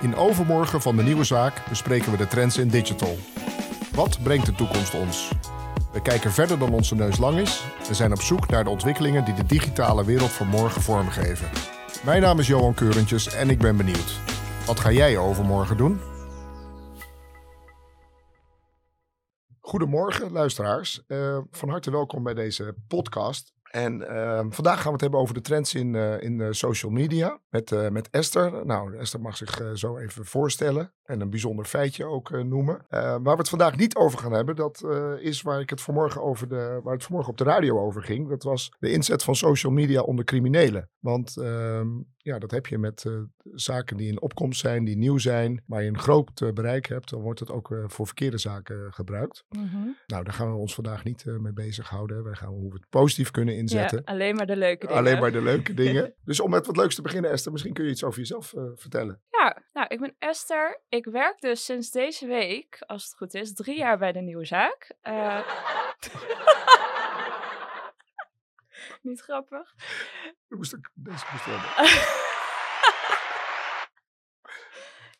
In Overmorgen van de Nieuwe Zaak bespreken we de trends in digital. Wat brengt de toekomst ons? We kijken verder dan onze neus lang is en zijn op zoek naar de ontwikkelingen die de digitale wereld van morgen vormgeven. Mijn naam is Johan Keurentjes en ik ben benieuwd. Wat ga jij overmorgen doen? Goedemorgen, luisteraars. Uh, van harte welkom bij deze podcast. En uh, vandaag gaan we het hebben over de trends in, uh, in uh, social media met, met Esther. Nou, Esther mag zich zo even voorstellen en een bijzonder feitje ook noemen. waar we het vandaag niet over gaan hebben, dat is waar, ik het vanmorgen over de, waar het vanmorgen op de radio over ging. Dat was de inzet van social media onder criminelen. Want ehm, ja, dat heb je met uh, zaken die in opkomst zijn, die nieuw zijn, waar je een groot uh, bereik hebt, dan wordt het ook uh, voor verkeerde zaken gebruikt. Mm -hmm. Nou, daar gaan we ons vandaag niet mee bezighouden. Wij gaan hoe we het positief kunnen inzetten. Ja, alleen maar de leuke dingen. Alleen maar de leuke dingen. dus om met wat leuks te beginnen, Esther, misschien kun je iets over jezelf vertellen. Ja, nou, ik ben Esther. Ik werk dus sinds deze week, als het goed is, drie jaar bij de Nieuwe Zaak. Niet grappig. moest ik deze moest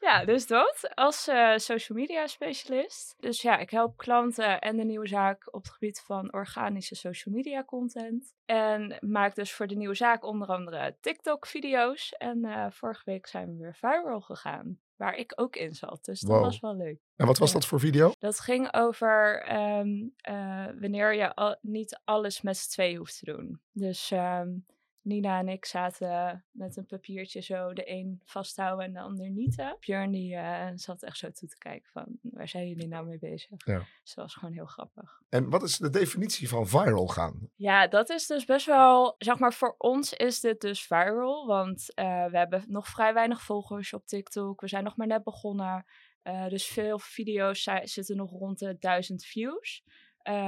ja, dus dat als uh, social media specialist. Dus ja, ik help klanten en de nieuwe zaak op het gebied van organische social media content. En maak dus voor de nieuwe zaak onder andere TikTok-video's. En uh, vorige week zijn we weer viral gegaan waar ik ook in zat. Dus dat was wel leuk. En wat was dat voor video? Dat ging over um, uh, wanneer je al, niet alles met z'n twee hoeft te doen. Dus um, Nina en ik zaten met een papiertje zo de een vasthouden en de ander niet. Björn die uh, zat echt zo toe te kijken van waar zijn jullie nou mee bezig? Ja. Dus dat was gewoon heel grappig. En wat is de definitie van viral gaan? Ja, dat is dus best wel, zeg maar voor ons is dit dus viral. Want uh, we hebben nog vrij weinig volgers op TikTok. We zijn nog maar net begonnen. Uh, dus veel video's zitten nog rond de 1000 views.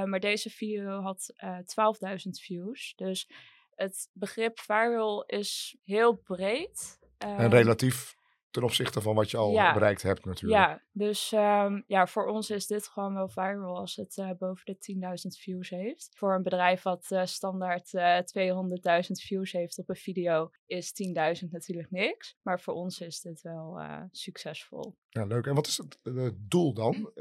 maar deze video had 12.000 views. Dus het begrip viral is heel breed. en ehm, relatief ten opzichte van wat je al bereikt hebt natuurlijk. Ja, dus um, ja, voor ons is dit gewoon wel viral als het uh, boven de 10.000 views heeft. Voor een bedrijf wat uh, standaard uh, eh, 200.000 views heeft op een video is 10.000 natuurlijk niks. Maar voor ons is dit wel succesvol. Ja, leuk. En wat is het, het doel dan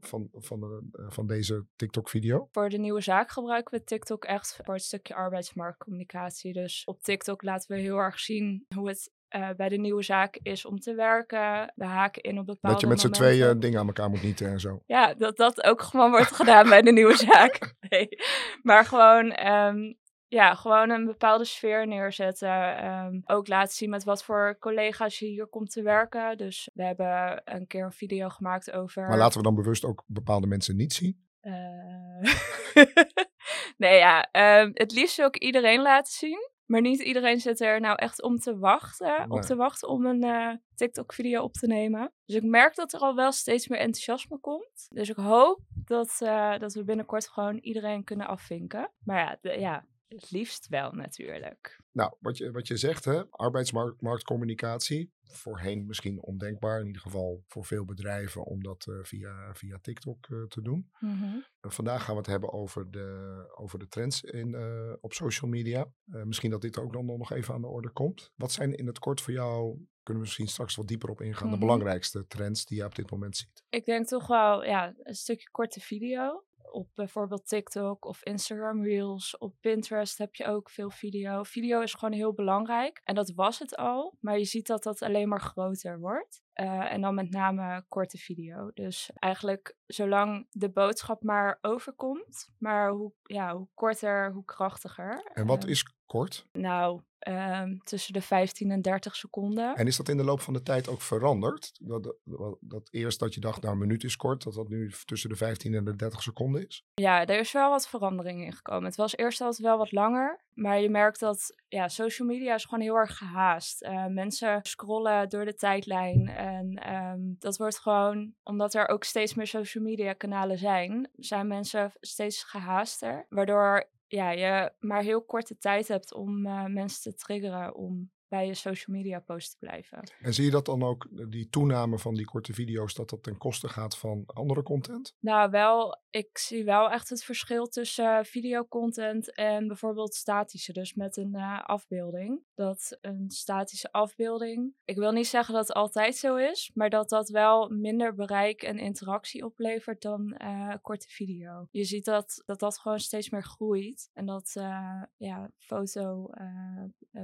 van, van, de, van deze TikTok-video? Voor de nieuwe zaak gebruiken we TikTok echt voor het stukje arbeidsmarktcommunicatie. Dus op TikTok laten we heel erg zien hoe het uh, bij de nieuwe zaak is om te werken. We haken in op bepaalde Dat je met z'n tweeën dingen aan elkaar moet nieten en zo. Ja, dat dat ook gewoon wordt gedaan bij de nieuwe zaak. Nee. Maar gewoon, um, ja, gewoon een bepaalde sfeer neerzetten. Um, ook laten zien met wat voor collega's je hier komt te werken. Dus we hebben een keer een video gemaakt over... Maar laten we dan bewust ook bepaalde mensen niet zien? Uh... nee, ja. Um, het liefst ook iedereen laten zien. Maar niet iedereen zit er nou echt om te wachten, op te wachten om een uh, TikTok-video op te nemen. Dus ik merk dat er al wel steeds meer enthousiasme komt. Dus ik hoop dat, uh, dat we binnenkort gewoon iedereen kunnen afvinken. Maar ja, de, ja, het liefst wel natuurlijk. Nou, wat je, wat je zegt, hè, arbeidsmarktcommunicatie. Voorheen misschien ondenkbaar, in ieder geval voor veel bedrijven, om dat uh, via, via TikTok uh, te doen. Mm -hmm. vandaag gaan we het hebben over de, over de trends in, uh, op social media. misschien dat dit ook dan nog even aan de orde komt. Wat zijn in het kort voor jou, kunnen we misschien straks wat dieper op ingaan, mm -hmm. de belangrijkste trends die je op dit moment ziet? Ik denk toch wel ja, een stukje korte video op bijvoorbeeld TikTok of Instagram Reels. Op Pinterest heb je ook veel video. Video is gewoon heel belangrijk. En dat was het al. Maar je ziet dat dat alleen maar groter wordt. Uh, en dan met name korte video. Dus eigenlijk zolang de boodschap maar overkomt. Maar hoe, ja, hoe korter, hoe krachtiger. En wat uh, is kort? Nou, um, tussen de 15 en 30 seconden. En is dat in de loop van de tijd ook veranderd? Dat, dat, dat, eerst dat je dacht, nou, een minuut is kort, dat dat nu tussen de 15 en de 30 seconden is? Ja, er is wel wat verandering in gekomen. Het was eerst altijd wel wat langer. Maar je merkt dat ja, social media is gewoon heel erg gehaast. Uh, mensen scrollen door de tijdlijn. En um, dat wordt gewoon, omdat er ook steeds meer social media kanalen zijn, zijn mensen steeds gehaaster. Waardoor ja, je maar heel korte tijd hebt om uh, mensen te triggeren om bij je social media post te blijven. En zie je dat dan ook, eh, die toename van die korte video's, dat dat ten koste gaat van andere content? Nou, wel, ik zie wel echt het verschil tussen uh, videocontent en bijvoorbeeld statische, dus met een uh, afbeelding. Dat een statische afbeelding, ik wil niet zeggen dat het altijd zo is, maar dat dat wel minder bereik en interactie oplevert dan uh, korte video. Je ziet dat, dat dat gewoon steeds meer groeit en dat ja, foto,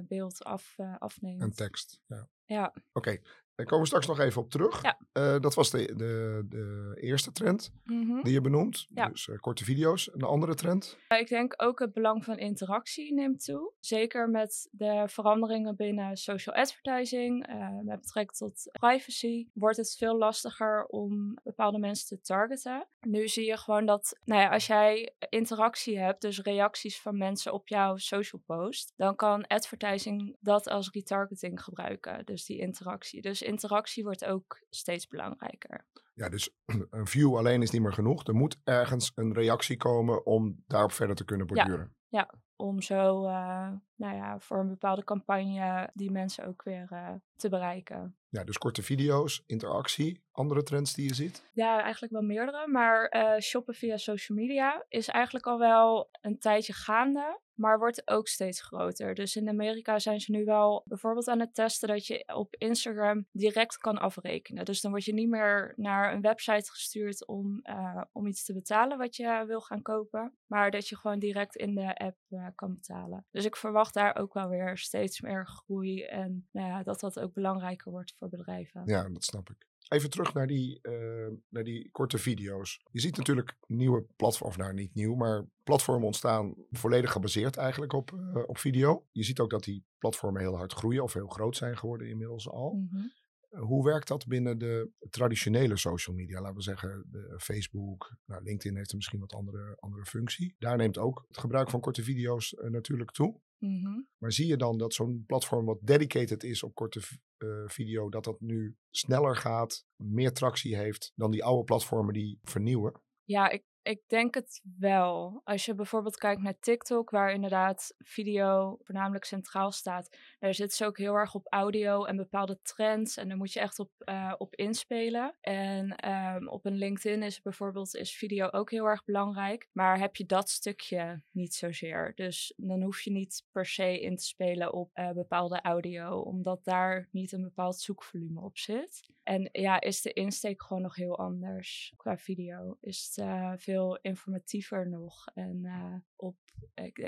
beeld af, afneemt. En tekst, ja. Ja. Oké, okay. Daar komen we straks nog even op terug. Ja. Uh, dat was de, de, de eerste trend mm -hmm. die je benoemt. Ja. Dus uh, korte video's. Een andere trend? Ik denk ook het belang van interactie neemt toe. Zeker met de veranderingen binnen social advertising, uh, met betrekking tot privacy, wordt het veel lastiger om bepaalde mensen te targeten. Nu zie je gewoon dat, nou ja, als jij interactie hebt, dus reacties van mensen op jouw social post, dan kan advertising dat als retargeting gebruiken. Dus die interactie. Dus interactie wordt ook steeds belangrijker. Ja, dus een view alleen is niet meer genoeg. Er moet ergens een reactie komen om daarop verder te kunnen borduren. Ja, ja om zo, uh, nou ja, voor een bepaalde campagne die mensen ook weer uh, te bereiken. Ja, dus korte video's, interactie, andere trends die je ziet? Ja, eigenlijk wel meerdere. Maar uh, shoppen via social media is eigenlijk al wel een tijdje gaande maar wordt ook steeds groter. Dus in Amerika zijn ze nu wel bijvoorbeeld aan het testen dat je op Instagram direct kan afrekenen. Dus dan word je niet meer naar een website gestuurd om, uh, om iets te betalen wat je wil gaan kopen, maar dat je gewoon direct in de app uh, kan betalen. Dus ik verwacht daar ook wel weer steeds meer groei en ja, dat dat ook belangrijker wordt voor bedrijven. Ja, dat snap ik. Even terug naar die, uh, naar die korte video's. Je ziet natuurlijk nieuwe platforms, nou niet nieuw, maar platformen ontstaan volledig gebaseerd eigenlijk op, uh, op video. Je ziet ook dat die platformen heel hard groeien of heel groot zijn geworden inmiddels al. Mm -hmm. uh, hoe werkt dat binnen de traditionele social media? Laten we zeggen de Facebook, nou, LinkedIn heeft er misschien wat andere, andere functie. Daar neemt ook het gebruik van korte video's natuurlijk toe. Mm -hmm. Maar zie je dan dat zo'n platform wat dedicated is op korte uh, video, dat dat nu sneller gaat, meer tractie heeft dan die oude platformen die vernieuwen? Ja, ik, ik denk het wel. Als je bijvoorbeeld kijkt naar TikTok, waar inderdaad video voornamelijk centraal staat, daar zitten ze ook heel erg op audio en bepaalde trends. En daar moet je echt op, uh, op inspelen. En um, op een LinkedIn is bijvoorbeeld is video ook heel erg belangrijk. Maar heb je dat stukje niet zozeer. Dus dan hoef je niet per se in te spelen op uh, bepaalde audio, omdat daar niet een bepaald zoekvolume op zit. En ja, is de insteek gewoon nog heel anders qua video. Is het uh, veel informatiever nog. En op,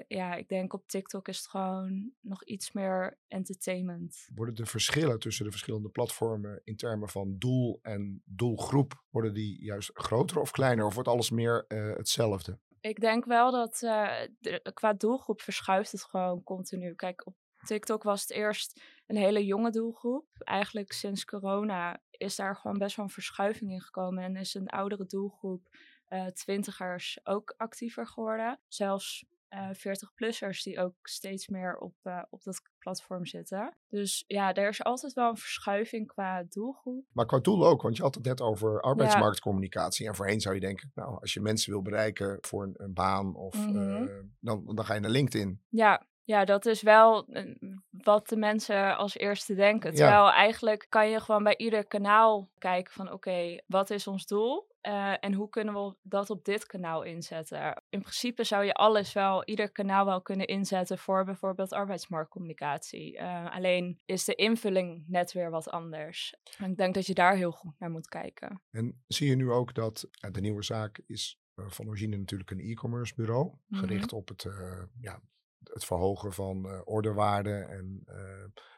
ja, ik denk op TikTok is het gewoon nog iets meer entertainment. Worden de verschillen tussen de verschillende platformen in termen van doel en doelgroep, worden die juist groter of kleiner? Of wordt alles meer uh, hetzelfde? Ik denk wel dat de, qua doelgroep verschuift het gewoon continu. Kijk, op TikTok was het eerst een hele jonge doelgroep. Eigenlijk sinds corona is daar gewoon best wel een verschuiving in gekomen en is een oudere doelgroep, uh, twintigers, ook actiever geworden. Zelfs uh, 40-plussers die ook steeds meer op, uh, op dat platform zitten. Dus ja, er is altijd wel een verschuiving qua doelgroep. Maar qua doel ook, want je had het net over arbeidsmarktcommunicatie. Ja. En voorheen zou je denken, nou, als je mensen wil bereiken voor een, een baan of Mhm. mm -hmm. dan, dan ga je naar LinkedIn. Ja, ja, dat is wel wat de mensen als eerste denken. Terwijl ja. eigenlijk kan je gewoon bij ieder kanaal kijken van oké, okay, wat is ons doel? Uh, en hoe kunnen we dat op dit kanaal inzetten? In principe zou je alles wel, ieder kanaal wel kunnen inzetten voor bijvoorbeeld arbeidsmarktcommunicatie. Uh, alleen is de invulling net weer wat anders. En ik denk dat je daar heel goed naar moet kijken. En zie je nu ook dat uh, de nieuwe zaak is van origine natuurlijk een e-commerce bureau, mm -hmm. gericht op het ja, het verhogen van orderwaarde en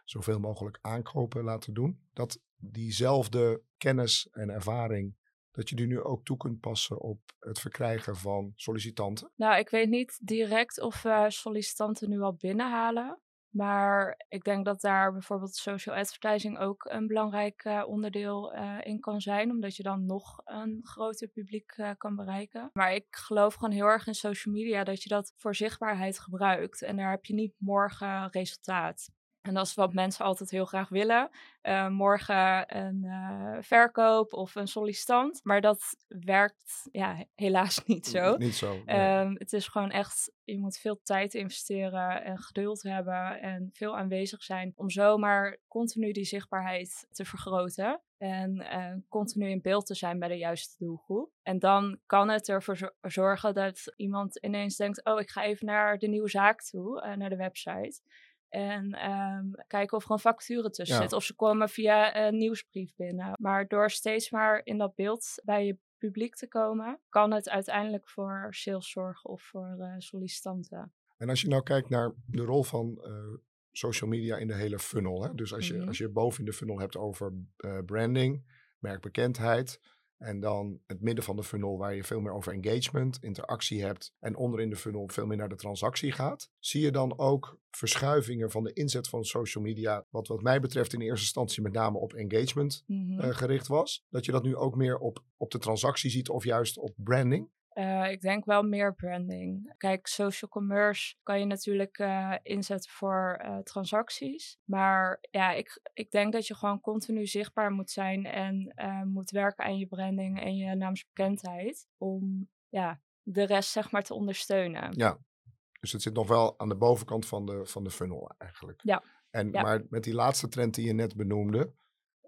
zoveel mogelijk aankopen laten doen. Dat diezelfde kennis en ervaring, dat je die nu ook toe kunt passen op het verkrijgen van sollicitanten? Nou, ik weet niet direct of we sollicitanten nu al binnenhalen. Maar ik denk dat daar bijvoorbeeld social advertising ook een belangrijk uh, onderdeel uh, in kan zijn, omdat je dan nog een groter publiek uh, kan bereiken. Maar ik geloof gewoon heel erg in social media dat je dat voor zichtbaarheid gebruikt en daar heb je niet morgen resultaat. En dat is wat mensen altijd heel graag willen. Uh, morgen een uh, verkoop of een sollicitant. Maar dat werkt ja, helaas niet zo. Niet zo. Nee. Um, het is gewoon echt, je moet veel tijd investeren en geduld hebben en veel aanwezig zijn om zomaar continu die zichtbaarheid te vergroten. En uh, continu in beeld te zijn bij de juiste doelgroep. En dan kan het ervoor zorgen dat iemand ineens denkt: Oh, ik ga even naar de nieuwe zaak toe, naar de website. En um, kijken of er een vacature tussen zit. Of ze komen via een nieuwsbrief binnen. Maar door steeds maar in dat beeld bij je publiek te komen, kan het uiteindelijk voor sales zorgen of voor uh, sollicitanten. En als je nou kijkt naar de rol van uh, social media in de hele funnel. Hè? Dus als je, mm-hmm. als je boven in de funnel hebt over uh, branding, merkbekendheid, en dan het midden van de funnel waar je veel meer over engagement, interactie hebt. En onderin de funnel veel meer naar de transactie gaat. Zie je dan ook verschuivingen van de inzet van social media. Wat wat mij betreft in eerste instantie met name op engagement mm-hmm. uh, gericht was. Dat je dat nu ook meer op, op de transactie ziet of juist op branding. Uh, ik denk wel meer branding. Kijk, social commerce kan je natuurlijk uh, inzetten voor uh, transacties. Maar ja, ik, ik denk dat je gewoon continu zichtbaar moet zijn en moet werken aan je branding en je naamsbekendheid. Om ja, de rest zeg maar te ondersteunen. Ja, dus het zit nog wel aan de bovenkant van de, van de funnel eigenlijk. Ja. En, ja. Maar met die laatste trend die je net benoemde,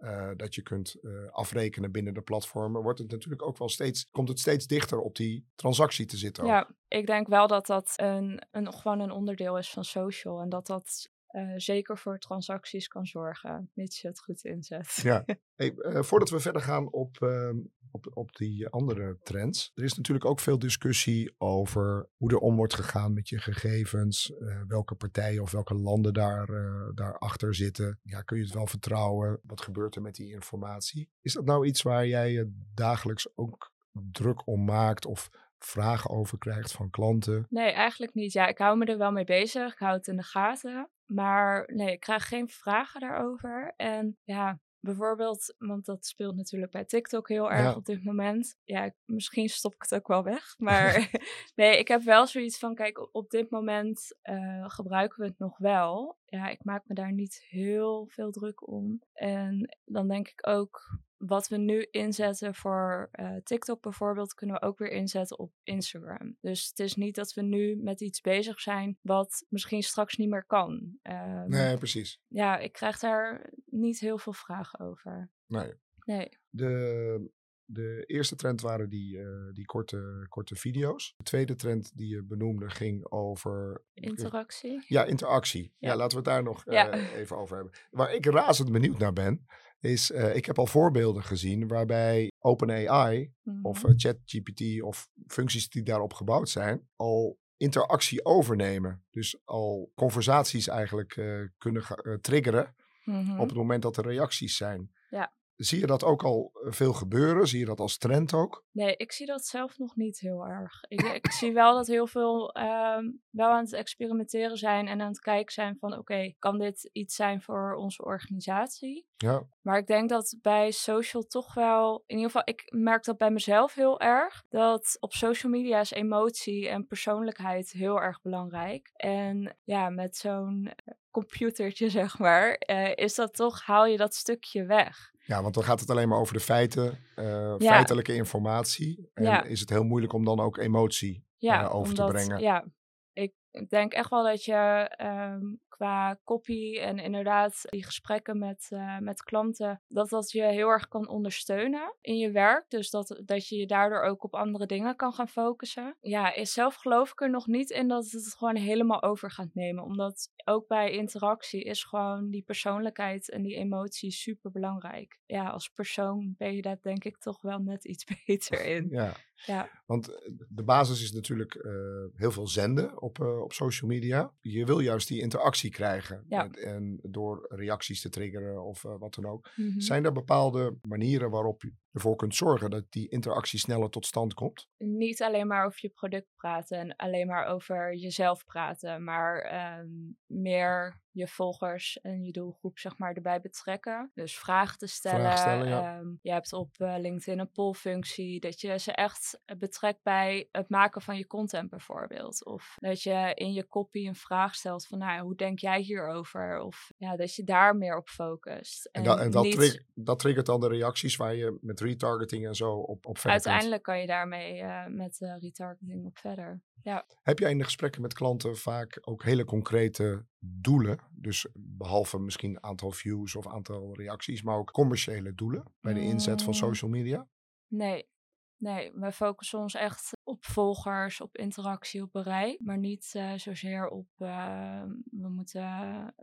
uh, dat je kunt uh, afrekenen binnen de platformen, wordt het natuurlijk ook wel steeds, komt het steeds dichter op die transactie te zitten. Ja, ik denk wel dat dat een, een, gewoon een onderdeel is van social en dat dat uh, zeker voor transacties kan zorgen, mits je het goed inzet. Ja. Hey, uh, voordat we verder gaan op, uh, op, op die andere trends. Er is natuurlijk ook veel discussie over hoe er om wordt gegaan met je gegevens. Uh, welke partijen of welke landen daar, daarachter zitten. Ja, kun je het wel vertrouwen? Wat gebeurt er met die informatie? Is dat nou iets waar jij je dagelijks ook druk om maakt of vragen over krijgt van klanten? Nee, eigenlijk niet. Ja, ik hou me er wel mee bezig. Ik hou het in de gaten. Maar nee, ik krijg geen vragen daarover. En ja, bijvoorbeeld, want dat speelt natuurlijk bij TikTok heel erg ja. op dit moment. Ja, misschien stop ik het ook wel weg. Maar nee, ik heb wel zoiets van: kijk, op dit moment uh, gebruiken we het nog wel. Ja, ik maak me daar niet heel veel druk om. En dan denk ik ook, wat we nu inzetten voor uh, TikTok bijvoorbeeld, kunnen we ook weer inzetten op Instagram. Dus het is niet dat we nu met iets bezig zijn wat misschien straks niet meer kan. Um, nee, precies. Ja, ik krijg daar niet heel veel vragen over. Nee. Nee. De, de eerste trend waren die, uh, die korte, korte video's. De tweede trend die je benoemde ging over... Interactie. Ja, interactie. Ja, ja laten we het daar nog uh, ja. even over hebben. Waar ik razend benieuwd naar ben, is, uh, ik heb al voorbeelden gezien waarbij OpenAI mm-hmm. of uh, ChatGPT of functies die daarop gebouwd zijn, al interactie overnemen. Dus al conversaties eigenlijk kunnen triggeren mm-hmm. op het moment dat er reacties zijn. Ja. Zie je dat ook al veel gebeuren? Zie je dat als trend ook? Nee, ik zie dat zelf nog niet heel erg. Ik, ik zie wel dat heel veel um, wel aan het experimenteren zijn en aan het kijken zijn van oké, okay, kan dit iets zijn voor onze organisatie? Ja. Maar ik denk dat bij social toch wel, in ieder geval, ik merk dat bij mezelf heel erg, dat op social media is emotie en persoonlijkheid heel erg belangrijk. En ja, met zo'n computertje, zeg maar, uh, is dat toch, haal je dat stukje weg. Ja, want dan gaat het alleen maar over de feiten, uh, ja. feitelijke informatie. En ja. is het heel moeilijk om dan ook emotie ja, uh, over omdat, te brengen. Ja, ik denk echt wel dat je um, qua copy en inderdaad die gesprekken met, uh, met klanten, dat dat je heel erg kan ondersteunen in je werk. Dus dat, dat je je daardoor ook op andere dingen kan gaan focussen. Ja, is zelf geloof ik er nog niet in dat het gewoon helemaal over gaat nemen. Omdat ook bij interactie is gewoon die persoonlijkheid en die emotie super belangrijk. Ja, als persoon ben je daar denk ik toch wel net iets beter in. Ja. Ja. Want de basis is natuurlijk uh, heel veel zenden op, uh, op social media. Je wil juist die interactie krijgen. Ja. En door reacties te triggeren of uh, wat dan ook. Mhm. Zijn er bepaalde manieren waarop ervoor kunt zorgen dat die interactie sneller tot stand komt? Niet alleen maar over je product praten en alleen maar over jezelf praten, maar ehm, meer je volgers en je doelgroep zeg maar erbij betrekken. Dus vragen te stellen. Vragen stellen, ja. Ehm, je hebt op eh, LinkedIn een pollfunctie dat je ze echt betrekt bij het maken van je content bijvoorbeeld. Of dat je in je copy een vraag stelt van nou, hoe denk jij hierover? Of ja, dat je daar meer op focust. En, da- en dat, niet- dat triggert dan de reacties waar je met retargeting en zo op, op verder. Uiteindelijk kan je daarmee eh, met eh, retargeting op verder. Ja. Heb jij in de gesprekken met klanten vaak ook hele concrete doelen? Dus behalve misschien aantal views of aantal reacties, maar ook commerciële doelen bij de inzet van Mm. social media? Nee, nee, we focussen ons echt op volgers, op interactie, op bereik, maar niet eh, zozeer op uh, we moeten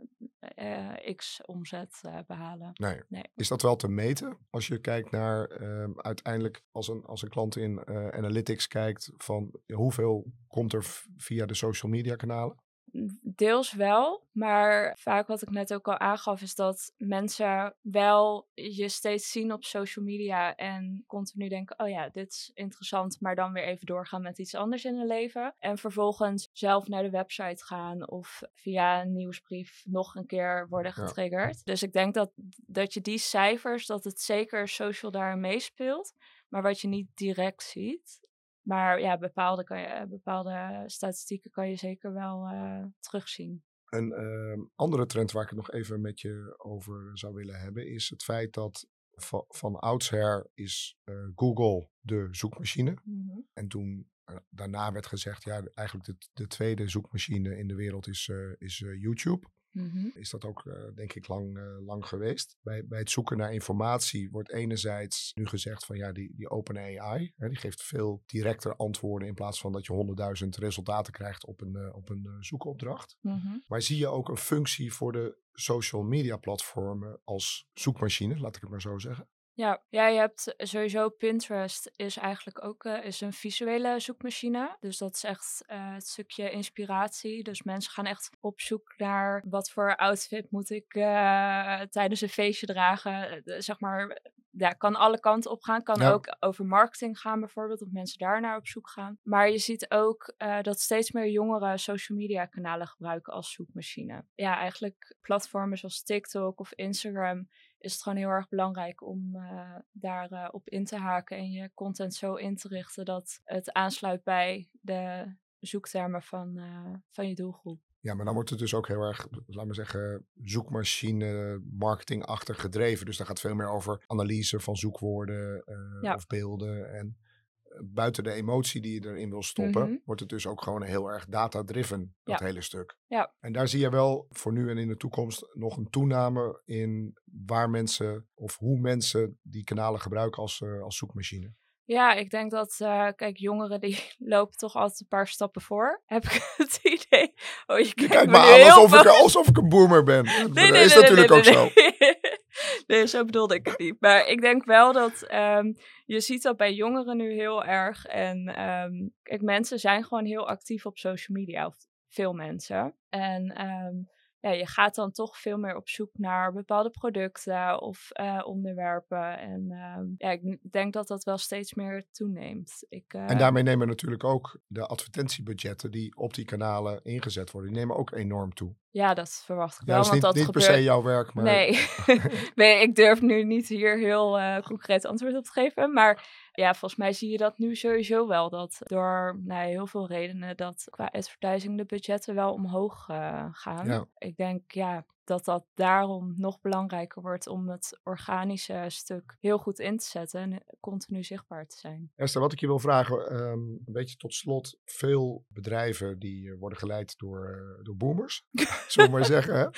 uh, x omzet uh, behalen. Nee. nee. Is dat wel te meten als je kijkt naar uh, uiteindelijk als een, als een klant in analytics kijkt van hoeveel komt er via de social media kanalen? Deels wel, maar vaak wat ik net ook al aangaf is dat mensen wel je steeds zien op social media en continu denken, oh ja, dit is interessant, maar dan weer even doorgaan met iets anders in hun leven. En vervolgens zelf naar de website gaan of via een nieuwsbrief nog een keer worden getriggerd. Ja. Dus ik denk dat, dat je die cijfers, dat het zeker social daarin meespeelt, maar wat je niet direct ziet, maar ja, bepaalde, kan je, bepaalde statistieken kan je zeker wel uh, terugzien. Een uh, andere trend waar ik het nog even met je over zou willen hebben, is het feit dat van, van oudsher is uh, Google de zoekmachine. Mm-hmm. En toen daarna werd gezegd, ja, eigenlijk de, de tweede zoekmachine in de wereld is, is YouTube. Mm-hmm. Is dat ook, uh, denk ik, lang, uh, lang geweest. Bij, bij het zoeken naar informatie wordt enerzijds nu gezegd van ja, die, die open AI, hè, die geeft veel directer antwoorden in plaats van dat je honderdduizend resultaten krijgt op een, uh, op een zoekopdracht. Mm-hmm. Maar zie je ook een functie voor de social media platformen als zoekmachine, laat ik het maar zo zeggen? Ja, ja, je hebt sowieso Pinterest is eigenlijk ook uh, is een visuele zoekmachine. Dus dat is echt uh, het stukje inspiratie. Dus mensen gaan echt op zoek naar wat voor outfit moet ik uh, tijdens een feestje dragen. zeg maar, ja, kan alle kanten op gaan. Kan Ja. ook over marketing gaan bijvoorbeeld, of mensen daarnaar op zoek gaan. Maar je ziet ook dat steeds meer jongeren social media kanalen gebruiken als zoekmachine. Ja, eigenlijk platformen zoals TikTok of Instagram is het gewoon heel erg belangrijk om uh, daar uh, op in te haken en je content zo in te richten dat het aansluit bij de zoektermen van, uh, van je doelgroep. Ja, maar dan wordt het dus ook heel erg, laten we zeggen, zoekmachine marketingachtig gedreven. Dus daar gaat veel meer over analyse van zoekwoorden uh, Ja. of beelden. En buiten de emotie die je erin wil stoppen, Mhm. wordt het dus ook gewoon heel erg data-driven, dat Ja. hele stuk. Ja. En daar zie je wel voor nu en in de toekomst nog een toename in waar mensen of hoe mensen die kanalen gebruiken als, uh, als zoekmachine. Ja, ik denk dat, uh, kijk, jongeren die lopen toch altijd een paar stappen voor. Heb ik het idee. Oh, je Je kijkt kijkt me aan alsof ik, alsof ik een boomer ben. Nee, dat is nee, natuurlijk ook zo. nee. Zo bedoelde ik het niet. Maar ik denk wel dat ehm, je ziet dat bij jongeren nu heel erg. En ehm, kijk, mensen zijn gewoon heel actief op social media. Of veel mensen. En ehm, ja, je gaat dan toch veel meer op zoek naar bepaalde producten of eh, onderwerpen. En ehm, ja, ik denk dat dat wel steeds meer toeneemt. Ik, eh, En daarmee nemen natuurlijk ook de advertentiebudgetten die op die kanalen ingezet worden, die nemen ook enorm toe. Ja, dat verwacht ik Ja, wel. dat is want niet, dat niet per gebeurt... se jouw werk, maar Nee. nee, ik durf nu niet hier heel uh, concreet antwoord op te geven. Maar ja, volgens mij zie je dat nu sowieso wel. Dat door nou, heel veel redenen dat qua advertising de budgetten wel omhoog uh, gaan. Ja. Ik denk ja, dat dat daarom nog belangrijker wordt om het organische stuk heel goed in te zetten en continu zichtbaar te zijn. Esther, wat ik je wil vragen, um, een beetje tot slot. Veel bedrijven die uh, worden geleid door, uh, door boomers, zullen we maar zeggen. Hè?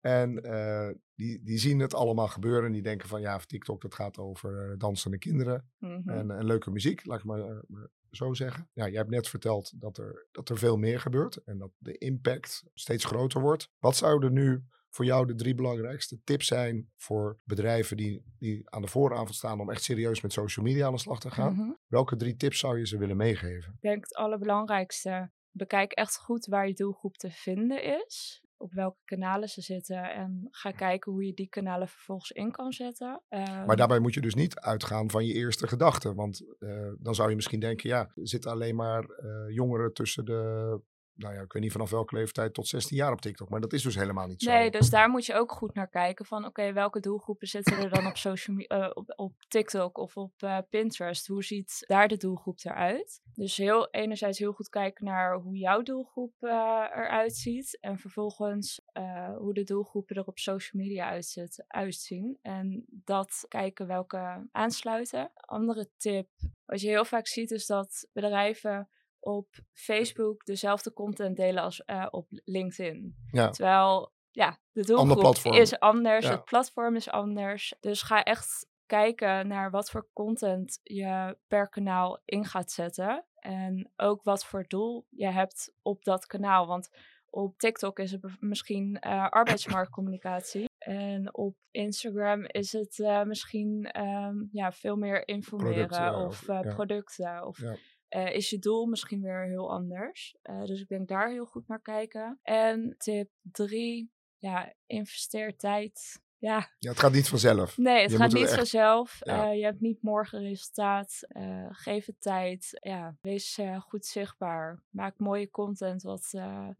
En uh, die, die zien het allemaal gebeuren en die denken van ja, TikTok dat gaat over dansende kinderen Mhm. en, en, leuke muziek, laat ik maar, uh, maar zo zeggen. Ja, jij hebt net verteld dat er, dat er veel meer gebeurt en dat de impact steeds groter wordt. Wat zouden nu voor jou de drie belangrijkste tips zijn voor bedrijven die, die aan de vooravond staan om echt serieus met social media aan de slag te gaan? Mhm. Welke drie tips zou je ze willen meegeven? Ik denk het allerbelangrijkste, bekijk echt goed waar je doelgroep te vinden is. op welke kanalen ze zitten en ga kijken hoe je die kanalen vervolgens in kan zetten. Maar Ehm, daarbij moet je dus niet uitgaan van je eerste gedachte. Want eh, dan zou je misschien denken, ja, er zitten alleen maar eh, jongeren tussen de, nou ja, ik weet niet vanaf welke leeftijd tot 16 jaar op TikTok. Maar dat is dus helemaal niet zo. Nee, dus daar moet je ook goed naar kijken van oké, welke doelgroepen zitten er dan op, social eh, op, op TikTok of op eh, Pinterest? Hoe ziet daar de doelgroep eruit? Dus heel, enerzijds heel goed kijken naar hoe jouw doelgroep eh, eruit ziet en vervolgens hoe de doelgroepen er op social media uitzet, uitzien. En dat kijken welke aansluiten. Andere tip, wat je heel vaak ziet is dat bedrijven op Facebook dezelfde content delen als eh, op LinkedIn. Ja. Terwijl, ja, de doelgroep is anders, Ja. het platform is anders. Dus ga echt kijken naar wat voor content je per kanaal in gaat zetten. En ook wat voor doel je hebt op dat kanaal. Want op TikTok is het misschien eh, arbeidsmarktcommunicatie. En op Instagram is het eh, misschien ehm, ja, veel meer informeren Producten, of of- ja. producten. Of Ja. Eh, is je doel misschien weer heel anders. Eh, dus ik denk daar heel goed naar kijken. En tip drie, ja, investeer tijd. Ja, Ja, het gaat niet vanzelf. nee, het Je gaat niet echt- vanzelf. ja. Eh, je hebt niet morgen resultaat. Eh, geef het tijd. Ja, wees eh, goed zichtbaar. Maak mooie content wat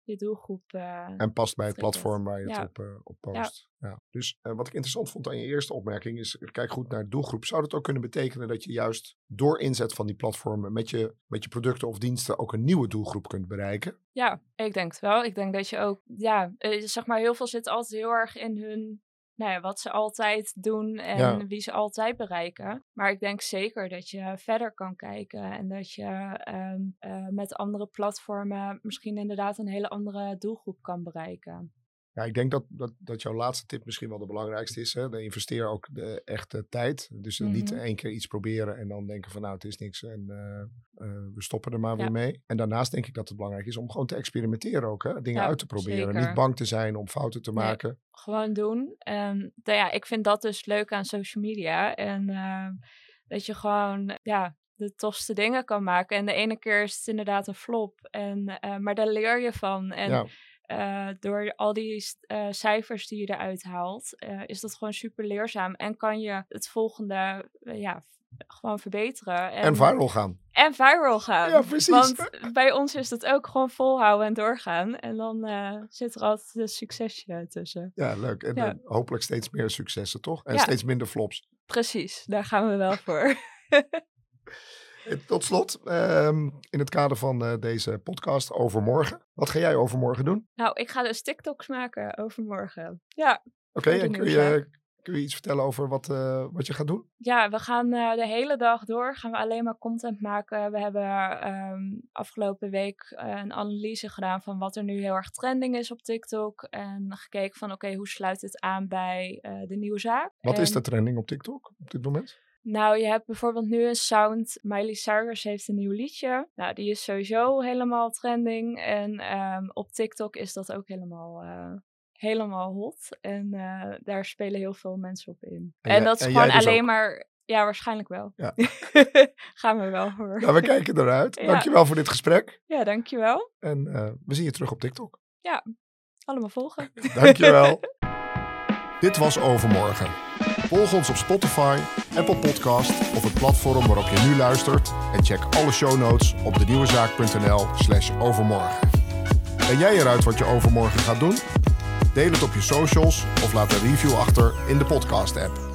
je doelgroep. En past bij het platform waar je het op, op post. Ja. Dus wat ik interessant vond aan je eerste opmerking is, kijk goed naar de doelgroep. Zou dat ook kunnen betekenen dat je juist door inzet van die platformen met je, met je producten of diensten ook een nieuwe doelgroep kunt bereiken? Ja, ik denk het wel. Ik denk dat je ook, ja, zeg maar, heel veel zit altijd heel erg in hun, nou ja, wat ze altijd doen en Ja. wie ze altijd bereiken. Maar ik denk zeker dat je verder kan kijken en dat je ehm, eh, met andere platformen misschien inderdaad een hele andere doelgroep kan bereiken. Ja, ik denk dat, dat, dat jouw laatste tip misschien wel de belangrijkste is. Hè? De investeer ook de echte tijd. Dus niet Mhm. één keer iets proberen en dan denken van nou het is niks en eh, eh, we stoppen er maar Ja. weer mee. En daarnaast denk ik dat het belangrijk is om gewoon te experimenteren ook. Hè? Dingen Ja, uit te proberen. zeker. Niet bang te zijn om fouten te Nee. maken. Gewoon doen. En nou ja, ik vind dat dus leuk aan social media. En ehm, dat je gewoon, ja, de tofste dingen kan maken. En de ene keer is het inderdaad een flop. En, eh, maar daar leer je van. En ja. Eh, door al die eh, cijfers die je eruit haalt, eh, is dat gewoon super leerzaam. En kan je het volgende, ja, gewoon verbeteren. En, En viral gaan. en viral gaan. Ja, precies. Want bij ons is dat ook gewoon volhouden en doorgaan. En dan zit er altijd een succesje tussen. Ja, leuk. En Ja. hopelijk steeds meer successen, toch? En Ja. steeds minder flops. Precies, daar gaan we wel voor. Tot slot, ehm, in het kader van eh, deze podcast overmorgen. Wat ga jij overmorgen doen? nou, ik ga dus TikToks maken overmorgen. Ja, Oké, en kun je, kun je iets vertellen over wat, eh, wat je gaat doen? ja we gaan eh, de hele dag door gaan we alleen maar content maken. We hebben ehm, afgelopen week een analyse gedaan van wat er nu heel erg trending is op TikTok. En gekeken van oké, hoe sluit dit aan bij de nieuwe zaak. Wat is de trending op TikTok op dit moment? Nou, je hebt bijvoorbeeld nu een sound. Miley Cyrus heeft een nieuw liedje. Nou, die is sowieso helemaal trending. En ehm, op TikTok is dat ook helemaal, eh, helemaal hot. En eh, daar spelen heel veel mensen op in. En En, jij- dat is en gewoon dus alleen ook? maar... Ja, waarschijnlijk wel. Ja. Gaan we wel voor. Nou, we kijken eruit. Ja. Dankjewel voor dit gesprek. Ja, dankjewel. En eh, we zien je terug op TikTok. Allemaal volgen. Dankjewel. Dit was Overmorgen. Volg ons op Spotify, Apple Podcast of het platform waarop je nu luistert. En check alle show notes op denieuwezaak.nl slash overmorgen. Ben jij eruit wat je overmorgen gaat doen? Deel het op je socials of laat een review achter in de podcast app.